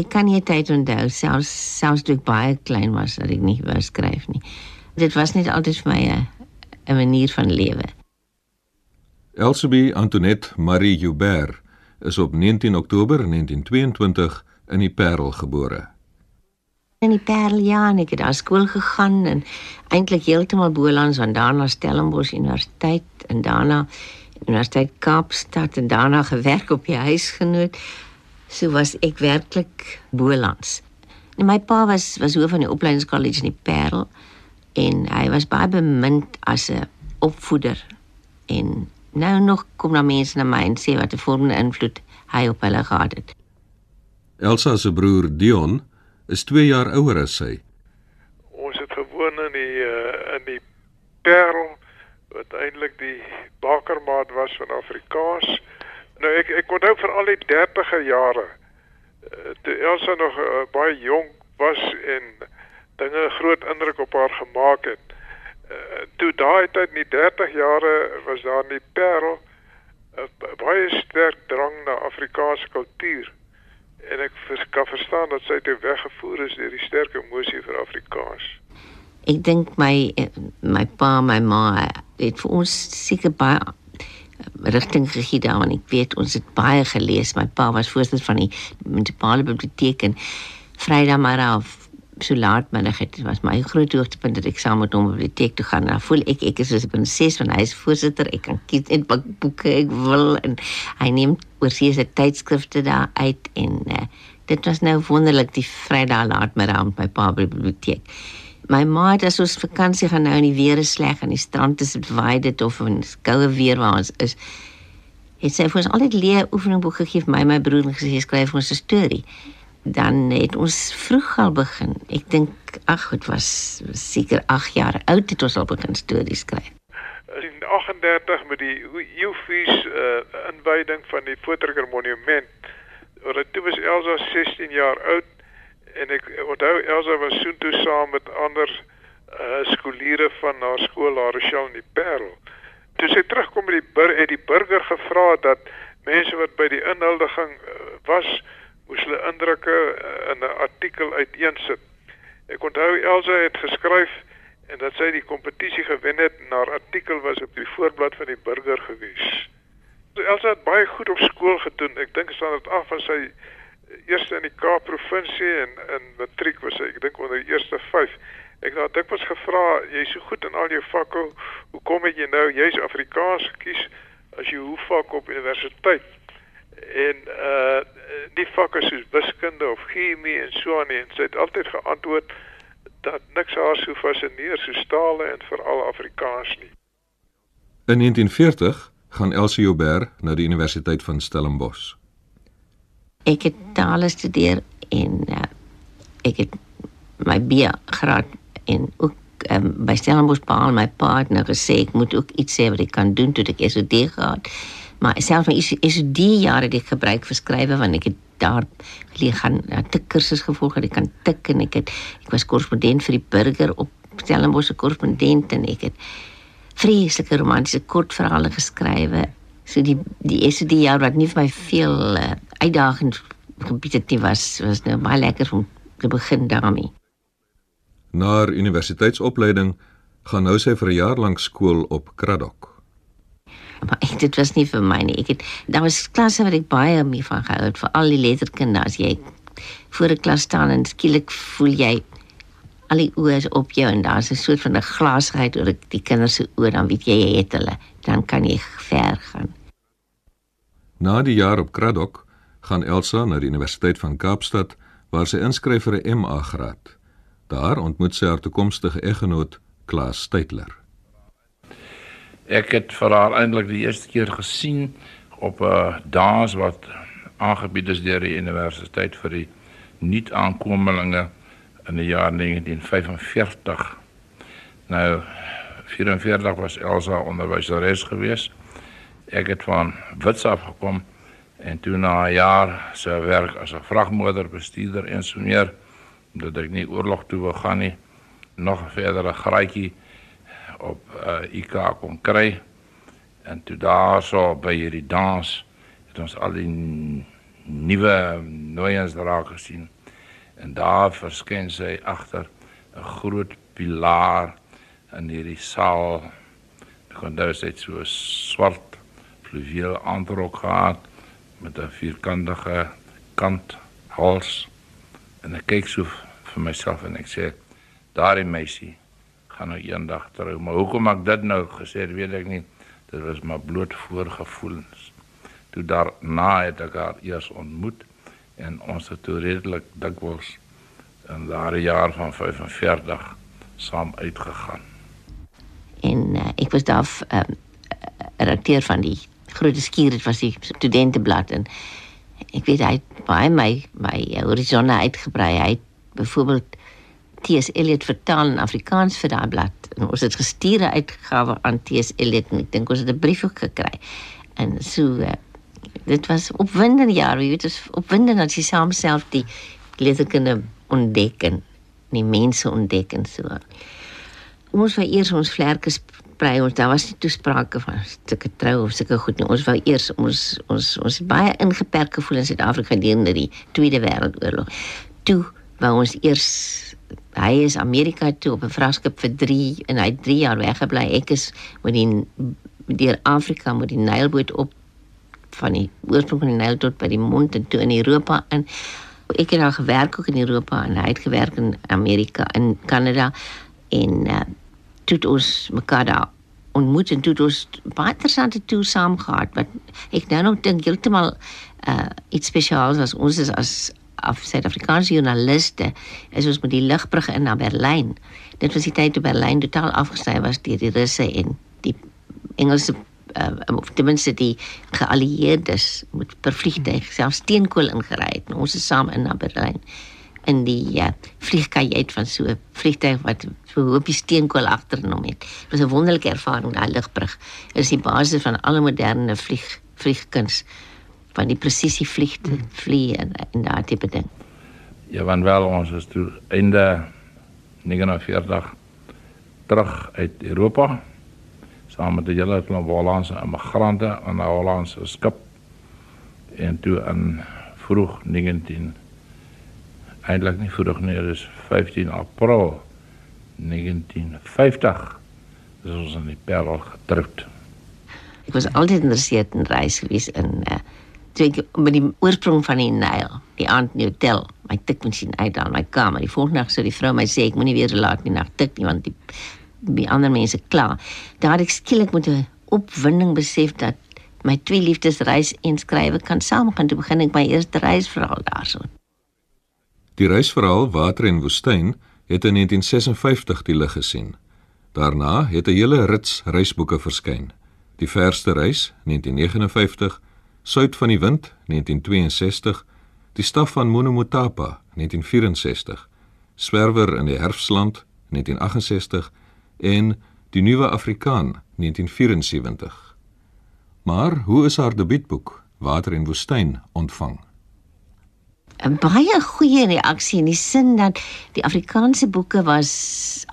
Ek kan nie tyd onthou selfs selfs toe ek baie klein was dat ek nie wou skryf nie. Dit was net altyd vir my 'n manier van lewe. Elsabie Antoinette Marie Joubert is op 19 Oktober 1922 in die Parel gebore. In die Parel ja, en ek het daar skool gegaan en eintlik heeltemal Bolands en daarna Stellenbosch Universiteit en daarna Universiteit Kaapstad en daarna gewerk op die huisgenoot. So was ek werklik Bolands. En my pa was was hoof van die opleidingskollege in die Parel en hy was baie bemind as 'n opvoeder en nou nog kom daar mense na my en sê wat 'n vormende invloed hy op hulle gehad het. Elsa se broer Dion is 2 jaar ouer as sy. Ons het gewoon in die uh, in die Parel wat eintlik die bakermaat was van Afrikaans. Nou ek ek onthou vir al die 30er jare uh, toe Elsa nog uh, baie jonk was en dinge groot indruk op haar gemaak het. Uh, toe daai tyd in die 30 jare was daar in die Parel uh, baie sterk drang na Afrikaanse kultuur en ek kan verstaan dat sy toe weggevoer is deur die sterk emosie vir Afrikaans. Ek dink my my pa, my ma het vir ons seker baie rigting gegee daar want ek weet ons het baie gelees. My pa was voorsitter van die munisipale biblioteek en Vrydag maar af so laat middag het was my groot hoogtepunt dat ek saam met hom op die biblioteek toe gaan. Nou voel ek ek is soos 'n prinses van hy is voorsitter. Ek kan kies net wat boeke ek wil en hy neem oorsee se tydskrifte daar uit en uh, dit was nou wonderlik die Vrydag laat middag met my pa by die biblioteek. My ma het as ons vakansie gaan nou in die weer is sleg aan die strand is dit waai dit of in koue weer waar ons is. Het sy vir ons altyd leer oefeningboek gegee vir my my broer en gesê skryf ons 'n storie dan het ons vroeg al begin. Ek dink ag, dit was seker 8 jaar oud het ons al begin stories skryf. In 38 met die Eufees uh, inwyding van die Voortrekker Monument. Oor toe was Elsa 16 jaar oud en ek onthou Elsa was soen toe saam met ander uh, skooliere van haar skool La Rochelle in die Parel. Toe sy terugkom by die bur het die burger gevra dat mense wat by die inhuldiging uh, was moes hulle indrukke eh, in 'n artikel uiteensit. Ek onthou Elsa het geskryf en dat sy die kompetisie gewen het en haar artikel was op die voorblad van die burger gewees. So Elsa het baie goed op skool gedoen. Ek dink staan dit af van sy eerste in die Kaap provinsie en in matriek was sy ek dink onder die eerste 5. Ek het dit was gevra, jy's so goed in al jou vakke, hoe kom dit jy nou jy's Afrikaans gekies as jy hoe vak op universiteit? en uh die vakke soos wiskunde of chemie en so aan en sy het altyd geantwoord dat niks haar so fascineer so tale en veral Afrikaans nie. In 1940 gaan Elsie Joubert na die Universiteit van Stellenbosch. Ek het tale studeer en uh, ek het my B graad en ook um, by Stellenbosch behaal my pa het nou gesê ek moet ook iets sê wat ek kan doen toe ek SOD gehad. Het maar selfs my die jare dit gebruik vir skrywe want ek het daar geleer gaan uh, tikkursus gevolg het ek kan tik en ek het ek was korrespondent vir die burger op Stellenbosch se korrespondent en ek het vreeslike romantiese kortverhale geskrywe so die die is die jaar wat nie vir my veel uh, uitdagend gebied het nie was was nou baie lekker om te begin daarmee na universiteitsopleiding gaan nou sy vir 'n jaar lank skool op Kraddock maar ek, dit was nie vir my nie. Ek het daar was klasse wat ek baie mee van gehou het vir al die letterkinders. Jy voor 'n klas staan en skielik voel jy al die oë is op jou en daar's 'n soort van 'n glasheid oor die kinders se oë dan weet jy jy het hulle. Dan kan jy ver gaan. Na die jaar op Kraddock gaan Elsa na die Universiteit van Kaapstad waar sy inskryf vir 'n MA graad. Daar ontmoet sy haar toekomstige eggenoot Klaas Steytler. Ek het vir haar eintlik die eerste keer gesien op 'n dans wat aangebied is deur die universiteit vir die nuut-aankomelinge in die jaar 1945. Nou 44 was Elsa onderwyseres gewees. Ek het van Wits af gekom en toe na 'n jaar se werk as 'n vragmotorbestuurder en so meer omdat ek nie oorlog toe wou gaan nie, nog 'n verdere graadjie op uh, IK kon kry. En toe daarso by hierdie dans het ons al die nuwe nooiens raak gesien. En daar verskyn sy agter 'n groot pilaar in hierdie saal. Kon daar sê so swart fluweel aantrek gehad met 'n vierkantige kant hals en ek kyk so vir myself en ek sê daardie meisie gaan nou eendag trou maar hoekom ek dit nou gesê het weet ek nie. Dit was maar bloot voorgevoelens. Toe daarna het ek haar eers ontmoet en ons het toe redelik dikwels in daardie jaar van 45 saam uitgegaan. En uh, ek was daar uh, redakteur van die groot skuur dit was die studenteblad en ek weet hy het baie my my horisonne uitgebrei hy het byvoorbeeld T.S. Eliot vertaal in Afrikaans vir daai blad en ons het gestuur uitgawe aan T.S. Eliot en ek dink ons het 'n brief ook gekry en so uh, dit was opwindende jare jy weet dit is opwindend as jy saam self die letterkunde ontdek en die mense ontdek en so ons wou eers ons vlerke sprei ons daar was nie toesprake van sulke trou of sulke goed nie. Ons wou eers ons ons ons baie ingeperk gevoel in Suid-Afrika gedurende die Tweede Wêreldoorlog. Toe wou ons eers hy is Amerika toe op 'n vragskip vir 3 en hy 3 jaar weggebly. Ek is met die deur Afrika met die Nylboot op van die oorsprong van die Nyl tot by die mond en toe in Europa en ek het daar gewerk ook in Europa en hy het gewerk in Amerika en Kanada. En uh, toe ons mekaar daar ontmoet en toe ons baie interessante toe saam gehad wat ek nou nog dink heeltemal uh, iets spesiaals was ons is as af Suid-Afrikaanse joernaliste is ons met die lugbrug in na Berlyn dit was die tyd toe Berlyn totaal afgesny was deur die Russe en die Engelse uh, of ten minste die geallieerdes met per vliegtuig selfs steenkool ingery het. Ons is saam in na Berlyn in die uh, vliegkajuit van so 'n vliegtuig wat so 'n hoopie steenkool agter hom het. Dit was 'n wonderlike ervaring daai lugbrug. Dit is die basis van alle moderne vlieg vliegkuns van die presisie vlieg vlieg en, en daai tipe ding. Ja, want wel ons is toe einde 49 terug uit Europa saam met 'n hele klomp Hollandse immigrante aan 'n Hollandse skip en toe in vroeg 19 eintlik nie vroeg nie, dis 15 April 1950 is ons in die Parel getroud. Ek was altyd geïnteresseerd in reis gewees in uh toe ek met die oorsprong van die Nyl, die aand in die hotel, my tikmasjien uit aan my kamer. Die volgende nag sou die vrou my sê ek moenie weer laat nie nag tik nie want die die ander mense kla. Daar het ek skielik met 'n opwinding besef dat my twee liefdes reis en skrywe kan saamgaan. Toe begin ek my eerste reisverhaal daarso. Die reisverhaal Water en Woestyn het in 1956 die lig gesien. Daarna het 'n hele rits reisboeke verskyn. Die verste reis 1959, Suid van die wind 1962, Die staf van Monomotapa 1964, Swerwer in die herfsland 1968 en Die nuwe Afrikaan 1974. Maar hoe is haar debuutboek Water en Woestyn ontvang? 'n baie goeie reaksie in die sin dat die Afrikaanse boeke was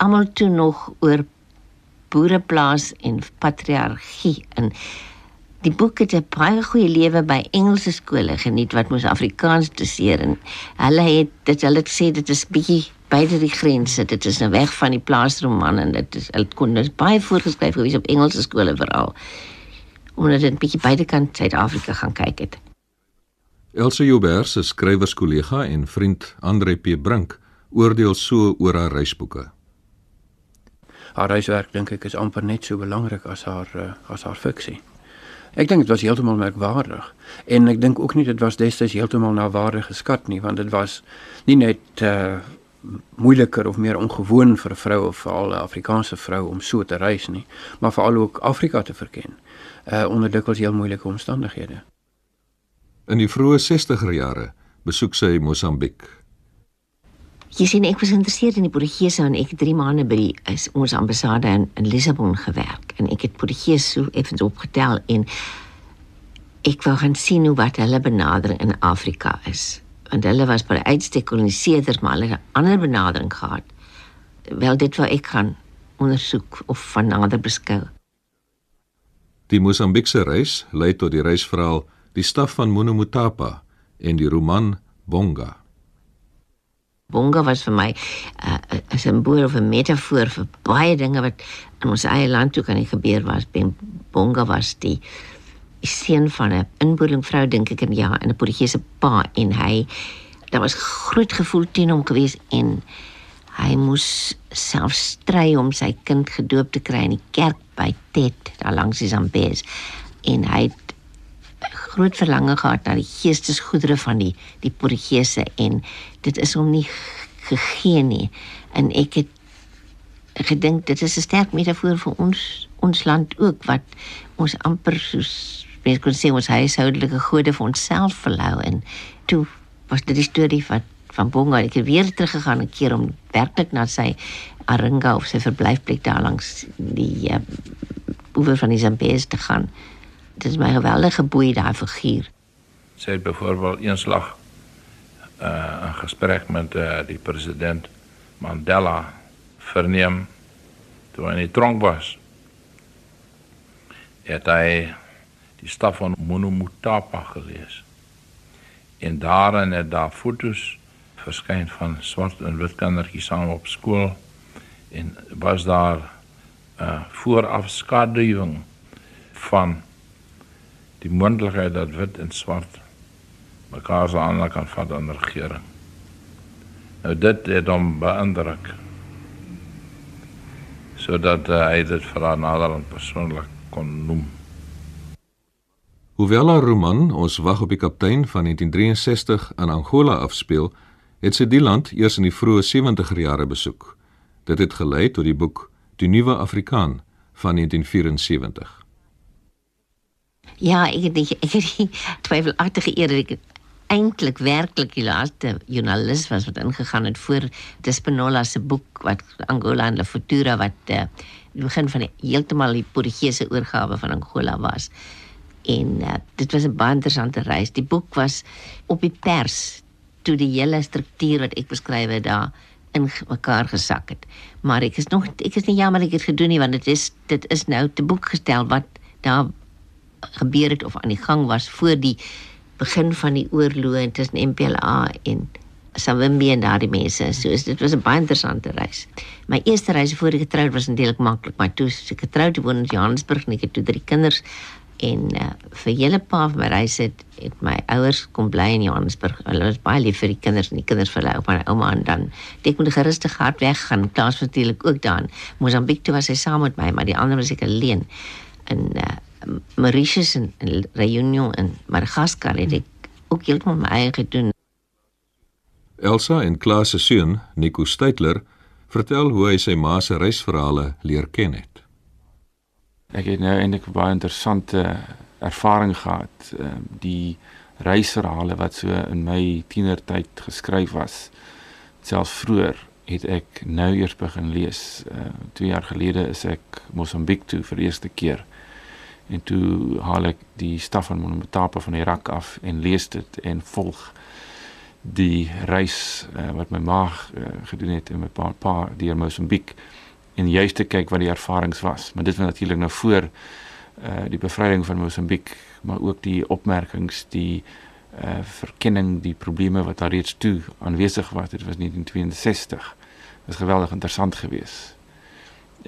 almal toe nog oor boereplaas en patriargie en die boek het 'n baie goeie lewe by Engelse skole geniet wat mos Afrikaans doseer en hulle het dit hulle het gesê dit is bietjie beide die grense dit is 'n weg van die plaasroman en dit is hulle kon dit baie voorgeskryf gewees op Engelse skole veral omdat dit bietjie beide kant Suid-Afrika gaan kyk het Elsa Joubert se skrywerskollega en vriend Andre P Brink oordeel so oor haar reisboeke. Haar reiswerk dink ek is amper net so belangrik as haar uh, as haar fiksie. Ek dink dit was heeltemal merkwaardig en ek dink ook nie dit was destyds heeltemal na waarde geskat nie want dit was nie net uh, moeiliker of meer ongewoon vir 'n vrou of veral 'n Afrikaanse vrou om so te reis nie, maar veral ook Afrika te verken uh, onder dikwels heel moeilike omstandighede. In die vroeë 60er jare besoek sy Mosambiek. Jy sien ek was geïnteresseerd in die Portugese en ek het 3 maande by die is ons ambassade in, in Lissabon gewerk en ek het Portugees so effens opgetel en ek wou gaan sien hoe wat hulle benadering in Afrika is. Want hulle was by uitstek koloniseerders maar hulle het 'n ander benadering gehad. Wel dit wou ek gaan ondersoek of van nader beskou. Die Mosambiekse reis lei tot die reisverhaal Die staf van Monomotapa en die roman Bonga. Bonga was vir my uh, 'n simbool of 'n metafoor vir baie dinge wat in ons eie land toe kan gebeur was. Bonga was die seun van 'n inboorling vrou dink ek en ja, in 'n Portugese pa en hy daar was groot gevoel teen hom gewees en hy moes self stry om sy kind gedoop te kry in die kerk by Tet daar langs die Zambes en hy het groot verlange gehad na die geestesgoedere van die die Portugese en dit is hom nie gegee nie. En ek het gedink dit is 'n sterk metafoor vir ons ons land ook wat ons amper soos mens kon sê ons huishoudelike gode vir onsself verlou. En toe was dit die storie van van Bonga ek weer teruggegaan 'n keer om werklik na sy Aringa of sy verblyfplek daar langs die uh, oewer van die Zambezi te gaan dit is my geweldige boei daai figuur. Sy het byvoorbeeld eenslag uh 'n gesprek met uh, die president Mandela verneem toe hy in die tronk was. Het hy die staf van Monomotapa gelees. En daarin het daar fotos verskyn van swart en wit kindertjies saam op skool en was daar uh, voorafskaduwing van die moontlikheid dat wit en swart mekaar se ander kan vat aan regering. Nou dit het hom beïndruk. Sodat uh, hy dit vir haar naderhand persoonlik kon noem. Hoewel haar roman Ons wag op die kaptein van 1963 in Angola afspeel, het sy die land eers in die vroeë 70er jare besoek. Dit het gelei tot die boek Die Nuwe Afrikaan van 1974. Ja, ek het ek het die twyfelagtige eer dat ek eintlik werklik die laaste joernalis was wat ingegaan het voor se boek wat Angola en La Futura wat uh, begin van die heeltemal die Portugese oorgawe van Angola was. En uh, dit was 'n baie interessante reis. Die boek was op die pers toe die hele struktuur wat ek beskryf het daar in mekaar gesak het. Maar ek is nog ek is nie jammer ek het gedoen nie want dit is dit is nou te boek gestel wat daar gebeur het of aan die gang was voor die begin van die oorlog tussen MPLA en Savimbi en daardie mense. So is dit was 'n baie interessante reis. My eerste reis voor ek getroud was eintlik maklik, maar toe ek getroud het woon in Johannesburg en ek het toe drie kinders en uh, vir hele paar van my reise het, het my ouers kom bly in Johannesburg. Hulle was baie lief vir die kinders en die kinders vir hulle op my ouma en dan ek moet gerustig hard weggaan. Klaas natuurlik ook dan. Mosambik toe was hy saam met my, maar die ander was ek alleen. En uh, Mauritius en, en Reunion en Madagaskar het ek ook heeltemal my eie gedoen. Elsa en Klaas se seun, Nico Steytler, vertel hoe hy sy ma se reisverhale leer ken het. Ek het nou eintlik 'n baie interessante ervaring gehad. Ehm die reisverhale wat so in my tienertyd geskryf was, selfs vroeër het ek nou eers begin lees. Uh 2 jaar gelede is ek Mosambiek toe vir die eerste keer en toe haal ek die staf van Monomotapa van Irak af en lees dit en volg die reis uh, wat my ma uh, gedoen het en my pa pa deur Mosambiek en juist te kyk wat die ervarings was. Maar dit was natuurlik nou voor uh, die bevryding van Mosambiek maar ook die opmerkings die uh, verkenning die probleme wat daar reeds toe aanwesig was. Dit was 1962 dit was geweldig interessant geweest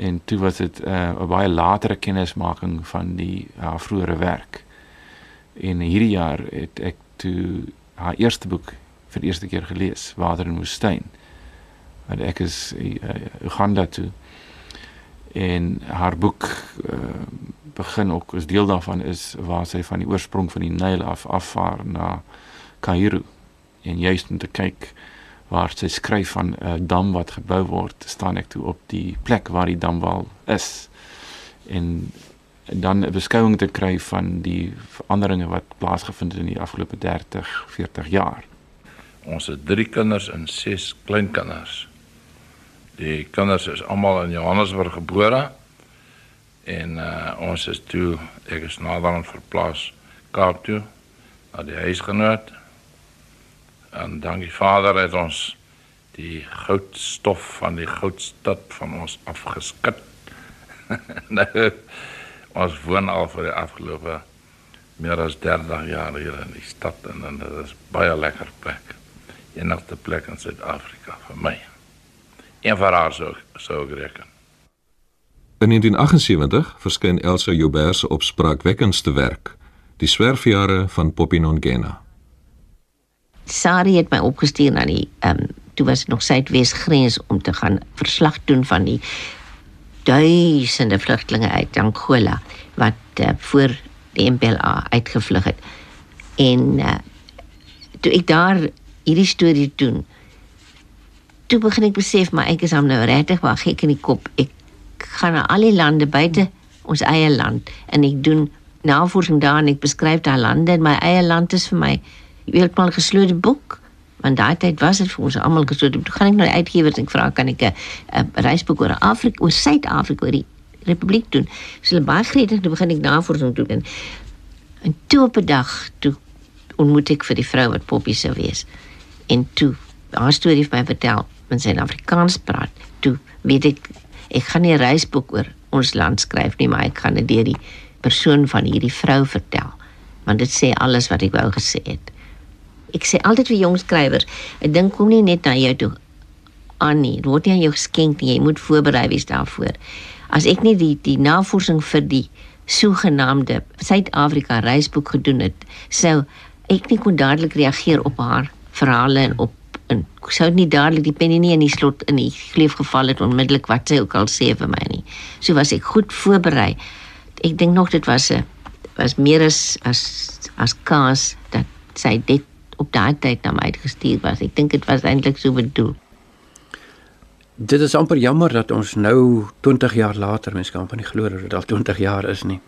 en toe was dit uh, 'n uh, baie latere kennismaking van die haar uh, vroeëre werk. En hierdie jaar het ek toe haar eerste boek vir die eerste keer gelees, Water in Woestyn. Want ek is uh, Uganda toe en haar boek uh, begin ook as deel daarvan is waar sy van die oorsprong van die Nyl af afvaar na Kaïro en juist om te kyk waar sy skryf van 'n uh, dam wat gebou word, staan ek toe op die plek waar die damwal is. En, dan 'n beskouing te kry van die veranderinge wat plaasgevind het in die afgelope 30, 40 jaar. Ons het 3 kinders en 6 kleinkinders. Die kinders is almal in Johannesburg gebore en uh, ons is toe ek is naderhand verplaas Kaap toe na die huisgenoot En dankie Vader het ons die goudstof van die goudstad van ons afgeskit. nou ons woon al vir die afgelope meer as 30 jaar hier in die stad en, en dit is baie lekker plek. Enigste plek in Suid-Afrika vir my. En vir haar sou sou ek reken. In 1978 verskyn Elsa Joubert se opspraakwekkendste werk, Die swerfjare van Popinongena. Sari het my opgestuur na die ehm um, toe was dit nog suidwes grens om te gaan verslag doen van die duisende vlugtelinge uit Angola wat uh, voor die MPLA uitgevlug het. En uh, toe ek daar hierdie storie doen, toe begin ek besef maar ek is hom nou regtig maar gek in die kop. Ek gaan na al die lande buite ons eie land en ek doen navorsing daar en ek beskryf daai lande en my eie land is vir my heeltemal geslote boek want daai tyd was dit vir ons almal geslote. Toe gaan ek na die uitgewers en ek vra kan ek 'n reisboek oor Afrika, oor Suid-Afrika, oor die Republiek doen. So hulle baie gretig toe begin ek navorsing doen en en toe op 'n dag toe ontmoet ek vir die vrou wat Poppy sou wees. En toe haar storie vir my vertel in sy Afrikaans praat. Toe weet ek ek gaan nie 'n reisboek oor ons land skryf nie, maar ek gaan dit deur die persoon van hierdie vrou vertel. Want dit sê alles wat ek wou gesê het. Ek sê altyd vir jong skrywers, 'n ding kom nie net na jou toe aan nie. Dit word nie aan jou geskenk nie. Jy moet voorberei wees daarvoor. As ek nie die die navorsing vir die sogenaamde Suid-Afrika reisboek gedoen het, sou ek nie kon dadelik reageer op haar verhale en op en sou nie dadelik die pennie nie in die slot in die gleef geval het onmiddellik wat sy ook al sê vir my nie. So was ek goed voorberei. Ek dink nog dit was 'n was meer as as as kaas dat sy dit op daai tyd na my uitgestuur was. Ek dink dit was eintlik so bedoel. Dit is amper jammer dat ons nou 20 jaar later, mense kan amper nie glo dat dit al 20 jaar is nie.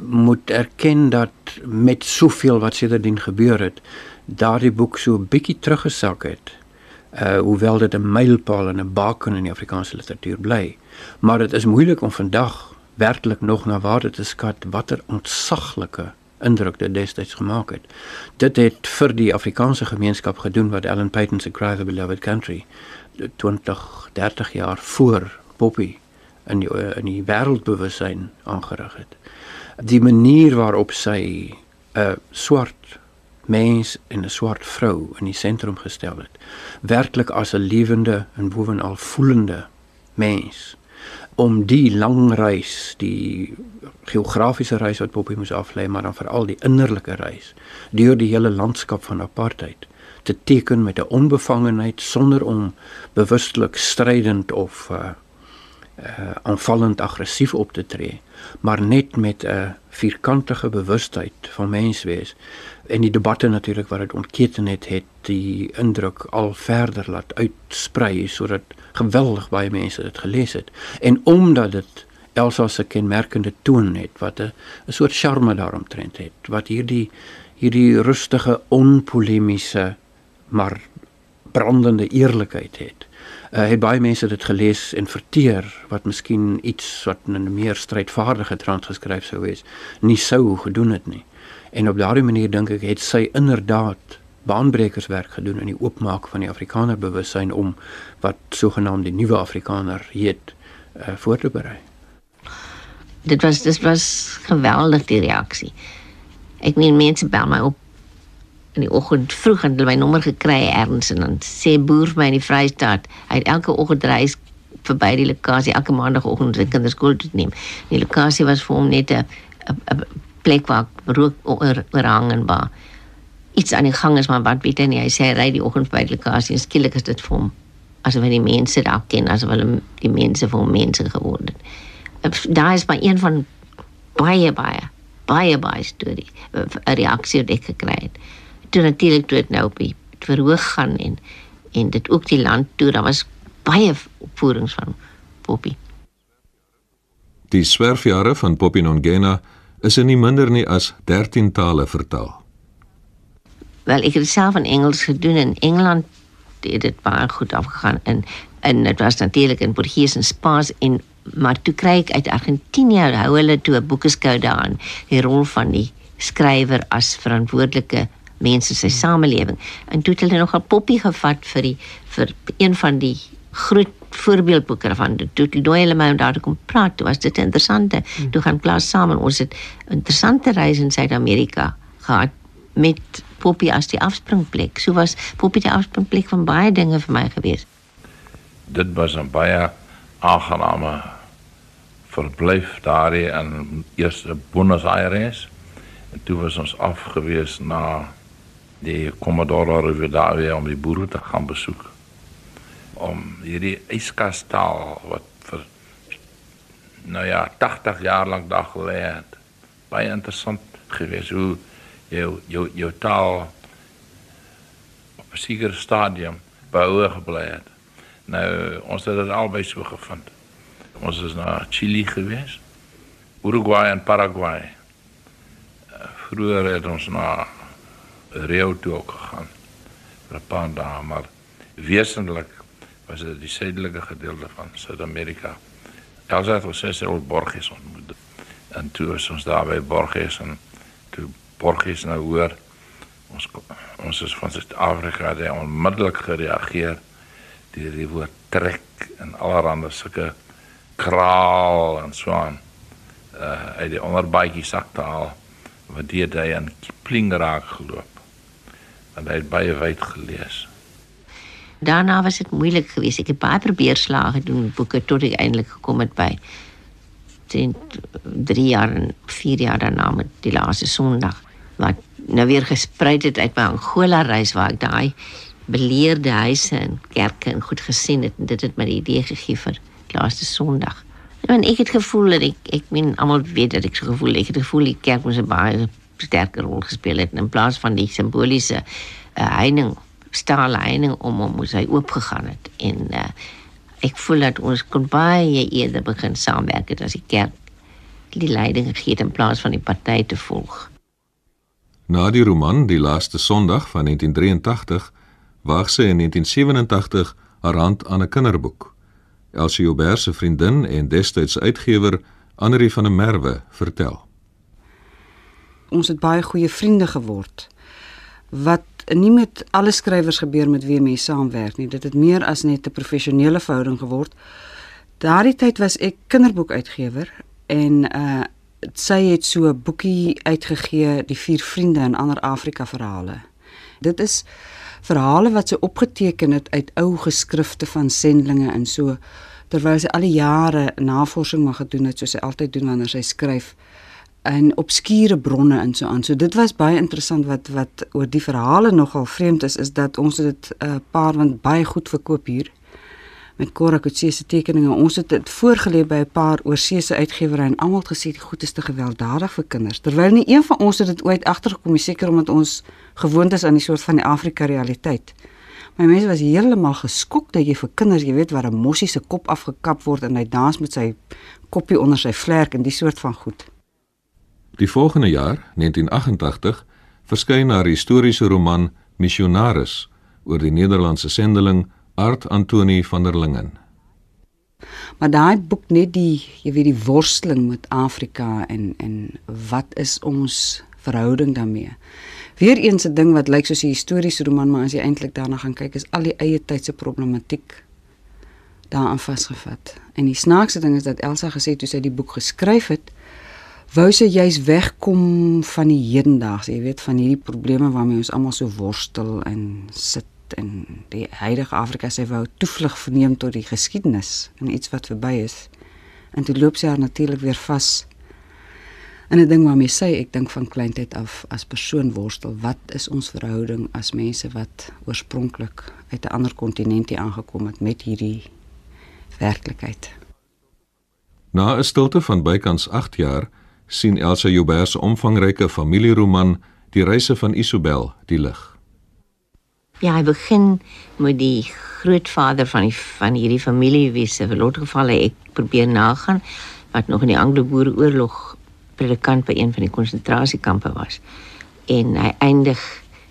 Moet erken dat met soveel wat sedertdien gebeur het, daardie boek so 'n bietjie teruggesak het. Uh hoewel dit 'n mylpaal en 'n baken in die Afrikaanse literatuur bly, maar dit is moeilik om vandag werklik nog na waarde te skat watter ontsaglike indruk dit destyds gemaak het. Dit het vir die Afrikaanse gemeenskap gedoen wat Ellen Payton se Cry the Beloved Country 20 30 jaar voor Poppy in die in die wêreldbewussyn aangerig het. Die manier waarop sy 'n swart mens en 'n swart vrou in die sentrum gestel het, werklik as 'n lewende en bovenal voelende mens om die lang reis, die geografiese reis wat Poppy moes aflê, maar dan veral die innerlike reis deur die hele landskap van apartheid te teken met 'n onbevangenheid sonder om bewustelik strydend of uh uh aanvallend aggressief op te tree, maar net met 'n vierkantige bewustheid van menswees. En die debatte natuurlik wat dit ontketen het het die indruk al verder laat uitsprei sodat geweldig baie mense dit gelees het en omdat dit Elsa se kenmerkende toon het wat 'n soort charme daaromtrent het wat hierdie hierdie rustige onpolemiese maar brandende eerlikheid het. Uh, het baie mense dit gelees en verteer wat miskien iets wat in 'n meer strydvaardige trant geskryf sou wees nie sou gedoen het nie. En op daardie manier dink ek het sy inderdaad baanbrekerswerk gedoen in die oopmaak van die Afrikaner bewussyn om wat sogenaamd die nuwe Afrikaner heet uh, voor te berei. Dit was dit was geweldig die reaksie. Ek meen mense bel my op in die oggend vroeg en hulle my nommer gekry en dan sê boer my in die Vrystaat, hy het elke oggend reis verby die lokasie elke maandagooggend sy kinders skool toe neem. Die lokasie was vir hom net 'n plek waar rook oor oorhang en iets aan die gang is maar wat weet hy nie hy sê hy ry die oggend by die lokasie en skielik is dit vir hom asof hy die mense daar ken asof hulle die mense vir hom mense geword het. Daar is maar een van baie baie baie baie storie 'n reaksie wat ek gekry het. Toe natuurlik toe dit nou op die verhoog gaan en en dit ook die land toe daar was baie opvoerings van Poppy. Die swerfjare van Poppy Nongena is in nie minder nie as 13 tale vertaal wel ek het self in Engels gedoen in Engeland het dit baie goed afgegaan in en dit was natuurlik in Portugees en Spaans en maar toe kry ek uit Argentinië hou hulle toe 'n boekeskou daarin die rol van die skrywer as verantwoordelike mense se samelewing en toe het hulle nogal poppie gevat vir die vir een van die groot voorbeeldboeke daarvan. Toe toe nooi hulle my om daar te kom praat. Toe was dit interessant. Hmm. Toe gaan klas saam en ons het interessante reis in Suid-Amerika gehad met Poppy as die afspringplek. So was Poppy die afspringplek van baie dinge vir my gewees. Dit was 'n baie aangename verblyf daar in eerste Buenos Aires. En toe was ons afgewees na die Commodore Rivadavia om die boere te gaan besoek. Om hierdie yskastaal wat vir nou ja, 80 jaar lank daar gelê het. Baie interessant gewees hoe jou jou jou taal op 'n sekere stadium behou gebly het. Nou ons het dit albei so gevind. Ons is na Chili gewees, Uruguay en Paraguay. Vroeger het ons na Rio toe ook gegaan vir 'n paar dae, maar wesentlik was dit die suidelike gedeelte van Suid-Amerika. Elsa het ons oor Borges ontmoet. En toe is ons daar by Borges en toe Borges nou hoor ons ons is van Suid-Afrika, het onmiddellik gereageer deur die woord trek en allerlei sulke kraal en so aan uh uit die onderbaadjie sak te haal wat die hy aan Kipling raak geloop. En hy het baie wyd gelees. Daarna was dit moeilik geweest. Ek het baie probeer slaag doen boeke tot ek eintlik gekom het by 10 3 jaar en 4 jaar daarna met die laaste Sondag wat nou weer gesprei het uit by Angola reis waar ek daai beleerde huise en kerke en goed gesien het en dit het my die idee gegee vir laaste Sondag. En ek het gevoel dat ek ek min almal weet dat ek so gevoel ek het gevoel die kerk moes 'n baie sterker rol gespeel het in plaas van die simboliese uh, heining staal heining om hom moes hy oop gegaan het en uh, ek voel dat ons kon baie eerder begin saamwerk het as die kerk die leiding gegee het in plaas van die party te volg. Na die roman Die laaste Sondag van 1983 waag sy in 1987 haar hand aan 'n kinderboek. Elsie Joubert se vriendin en destydse uitgewer Annerie van der Merwe vertel. Ons het baie goeie vriende geword. Wat nie met alle skrywers gebeur met wie mense saamwerk nie. Dit het meer as net 'n professionele verhouding geword. Daardie tyd was ek kinderboekuitgewer en uh sy het so 'n boekie uitgegee, Die vier vriende in ander Afrika verhale. Dit is verhale wat sy opgeteken het uit ou geskrifte van sendlinge en so terwyl sy al die jare navorsing mag gedoen het soos sy altyd doen wanneer sy skryf in obskure bronne en so aan. So dit was baie interessant wat wat oor die verhale nogal vreemd is is dat ons dit 'n uh, paar want baie goed verkoop hier met Cora Kutse se tekeninge. Ons het dit voorgelê by 'n paar oorseese uitgewerye en almal het gesê die goed is te gewelddadig vir kinders. Terwyl nie een van ons het dit ooit agtergekom nie, seker omdat ons gewoond is aan die soort van die Afrika realiteit. My mense was heeltemal geskok dat jy vir kinders, jy weet waar 'n mossie se kop afgekap word en hy dans met sy koppie onder sy vlerk en die soort van goed. Die volgende jaar, 1988, verskyn haar historiese roman Missionaris oor die Nederlandse sendeling Art Antoni van der Lingen. Maar daai boek net die, jy weet die worsteling met Afrika en en wat is ons verhouding daarmee? Weereens 'n ding wat lyk soos 'n historiese roman, maar as jy eintlik daarna gaan kyk, is al die eie tydse problematiek daaraan vasgevat. En die snaakste ding is dat Elsa gesê toe sy die boek geskryf het, wou sy juis wegkom van die hedendaagse, jy weet, van hierdie probleme waarmee ons almal so worstel en sit en die huidige Afrika sê wou toevlug verneem tot die geskiedenis en iets wat verby is. En toe loop sy haar natuurlik weer vas En 'n ding waarmee sy ek dink van kleintyd af as persoon worstel, wat is ons verhouding as mense wat oorspronklik uit 'n ander kontinent hier aangekom het met hierdie werklikheid. Na 'n stilte van bykans 8 jaar sien Elsa Joubert se omvangryke familieroman Die reise van Isobel die lig. Ja, hy begin met die grootvader van die van hierdie familie wie se verlot gevalle ek probeer nagaan wat nog in die Anglo-Boereoorlog predikant by een van die konsentrasiekampe was. En hy eindig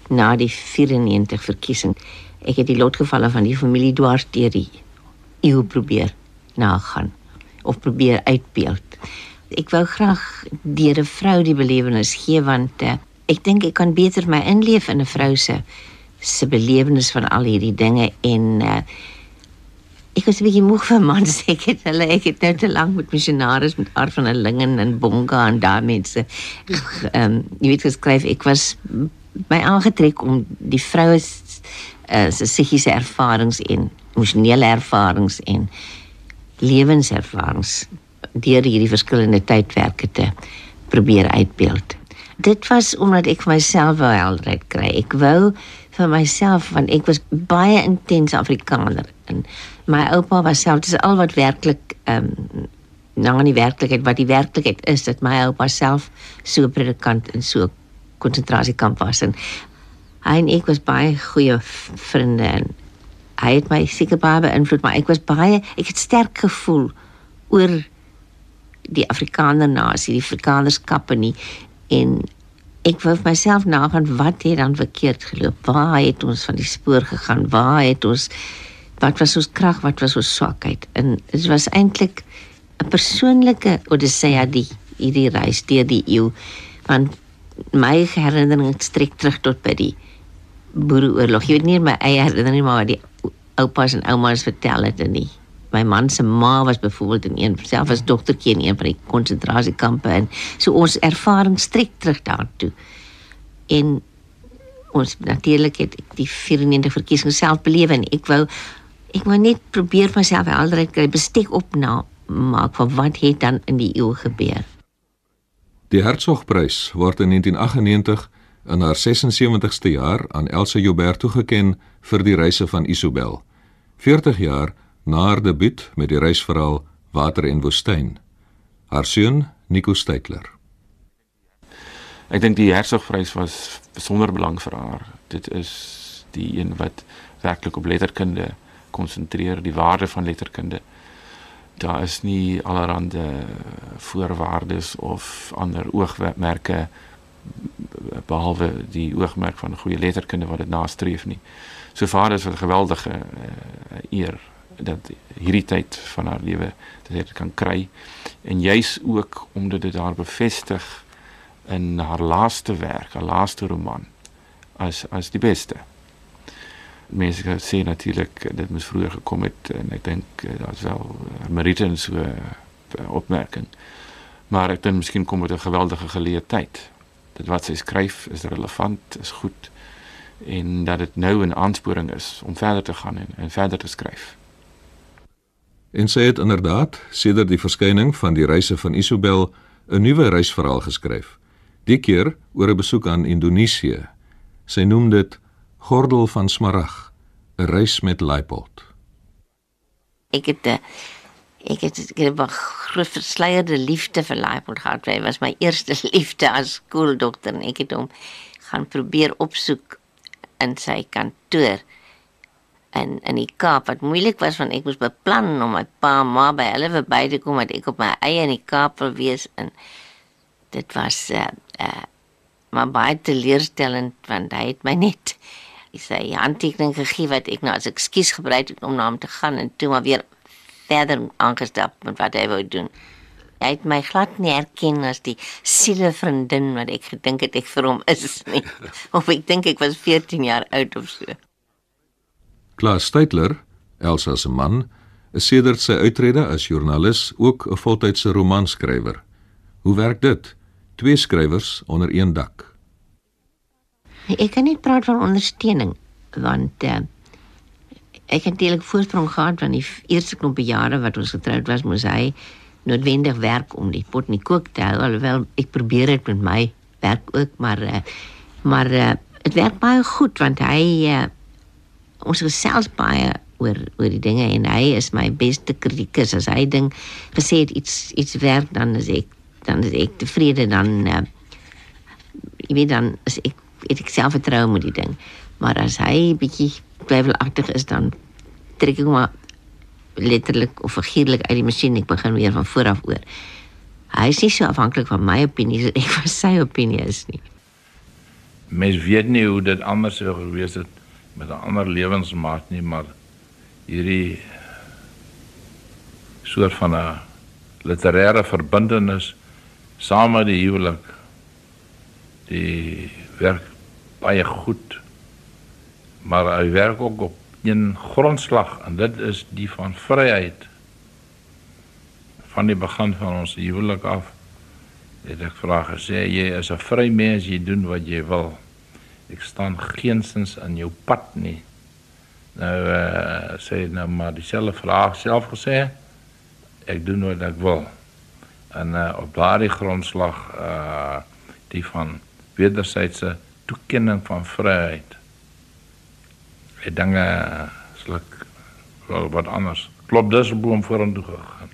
na die 94 verkiesing. Ek het die lotgevalle van die familie dwars deur die eeu probeer nagaan of probeer uitbeeld. Ek wou graag deur 'n vrou die belewenis gee want uh, ek dink ek kan beter my inleef in 'n vrou se se belewenis van al hierdie dinge en uh, ek was 'n bietjie moeg vir mans ek het hulle ek het nou te lank met missionaris met Art van Lingen en Bonga en daai mense ehm um, jy weet geskryf ek was my aangetrek om die vroue uh, se psigiese ervarings en emosionele ervarings en lewenservarings deur hierdie verskillende tydwerke te probeer uitbeeld. Dit was omdat ek myself wou helderheid kry. Ek wou vir myself want ek was baie intens Afrikaner en my oupa was self dis al wat werklik ehm um, nou in die werklikheid wat die werklikheid is dat my oupa self so predikant in so konsentrasiekamp was en hy en ek was baie goeie vriende en hy het my seker baie beïnvloed maar ek was baie ek het sterk gevoel oor die Afrikaner nasie die Afrikanerskap en die, en ek wou vir myself nagaan wat het dan verkeerd geloop waar het ons van die spoor gegaan waar het ons wat was ons krag wat was ons swakheid en dit was eintlik 'n persoonlike odyssee die hierdie reis deur die eeu want my herinnering strek terug tot by die boereoorlog. Jy weet nie my eie herinnering maar wat die oupas en oumas vertel het en nie. My man se ma was byvoorbeeld in een self as dogtertjie in een van die konsentrasiekampe en so ons ervaring strek terug daartoe. En ons natuurlik het die 94 verkiesing self beleef en ek wou ek wou net probeer myself helderheid kry, bestek op na maak van wat het dan in die eeu gebeur. Die Hertzogprys word in 1998 in haar 76ste jaar aan Elsa Joubert toegeken vir die reise van Isobel. 40 jaar na haar debuut met die reisverhaal Water en Woestyn. Haar seun, Nico Steitler. Ek dink die Hertzogprys was besonder belang vir haar. Dit is die een wat werklik op letterkunde konsentreer, die waarde van letterkunde. Daar is nie allerhande voorwaardes of ander oogmerke behalwe die oogmerk van goeie letterkunde wat dit nastreef nie. So vader is 'n geweldige uh, eer dat hierdie tyd van haar lewe dat sy dit kan kry en juis ook omdat dit haar bevestig in haar laaste werk, haar laaste roman as as die beste. Mense sê natuurlik dit moes vroeër gekom het en ek dink uh, daar's wel uh, Merite en so opmerking. Maar ek dink miskien kom dit 'n geweldige geleentheid dit wat sy skryf is relevant, is goed en dat dit nou 'n aansporing is om verder te gaan en, en verder te skryf. En sy het inderdaad sedert die verskyning van die reise van Isobel 'n nuwe reisverhaal geskryf. Die keer oor 'n besoek aan Indonesië. Sy noem dit Gordel van Smarag, 'n reis met Leipold. Ek het ek het ek het 'n groot versleierde liefde vir Leipold gehad. Hy was my eerste liefde as skooldokter en ek het hom gaan probeer opsoek in sy kantoor en in die Kaap wat moeilik was want ek moes beplan om my pa en ma by hulle verby te kom want ek op my eie in die Kaap wil wees en dit was uh, uh maar baie teleurstellend want hy het my net sy handtekening gegee wat ek nou as ekskuus gebruik het om na hom te gaan en toe maar weer verder aangestap met wat hy wou doen. Hy het my glad nie erken as die sielevriendin wat ek gedink het ek vir hom is nie. Of ek dink ek was 14 jaar oud of so. Klaas Steitler, Elsa se man, is sedert sy uittrede as joernalis ook 'n voltydse romanskrywer. Hoe werk dit? Twee skrywers onder een dak. Ek kan nie praat van ondersteuning want uh, ek het eintlik voorsprong gehad van die eerste knoppe jare wat ons getroud was, moes hy noodwendig werk om die pot in die kook te hou. Alhoewel ek probeer dit met my werk ook, maar uh, maar dit uh, werk baie goed want hy uh, ons gesels baie oor oor die dinge en hy is my beste kritikus. As hy ding gesê het iets iets werk dan is ek dan is ek tevrede dan uh, jy weet dan is ek het ek selfvertroue met die ding. Maar as hy bietjie twyfelagtig is dan trek ek maar letterlik of figuurlik uit die masjien ek begin weer van voor af oor. Hy is nie so afhanklik van my opinie as ek van sy opinie is nie. Mens weet nie hoe dit anders sou gewees het met 'n ander lewensmaat nie, maar hierdie soort van 'n literêre verbintenis saam met die huwelik die werk baie goed maar hy werk ook op een grondslag en dit is die van vryheid. Van die begin van ons huwelik af het ek vra gesê jy is 'n vry mens, jy doen wat jy wil. Ek staan geensins in jou pad nie. Nou uh, sê nou maar dieselfde vraag self gesê. Ek doen wat ek wil. En uh, op daardie grondslag uh die van wederwysige toekenning van vryheid. Ek dinge sluk wel wat anders. Klop dis boom vorentoe gegaan.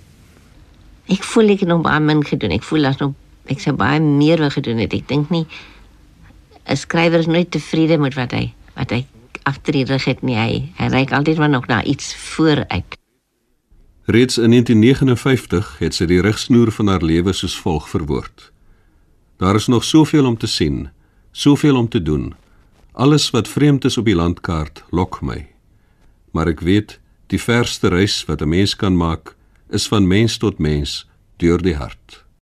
Ek voel ek het nog baie min gedoen. Ek voel as nog ek sou baie meer wou gedoen het. Ek dink nie 'n skrywer is nooit tevrede met wat hy wat hy agter die rug het nie. Hy hy reik altyd maar nog na iets vooruit. Reeds in 1959 het sy die rigsnoer van haar lewe soos volg verwoord: Daar is nog soveel om te sien, soveel om te doen. Alles wat vreemd is op die landkaart lok my. Maar ek weet, die verste reis wat 'n mens kan maak, is van mens tot mens deur die hart.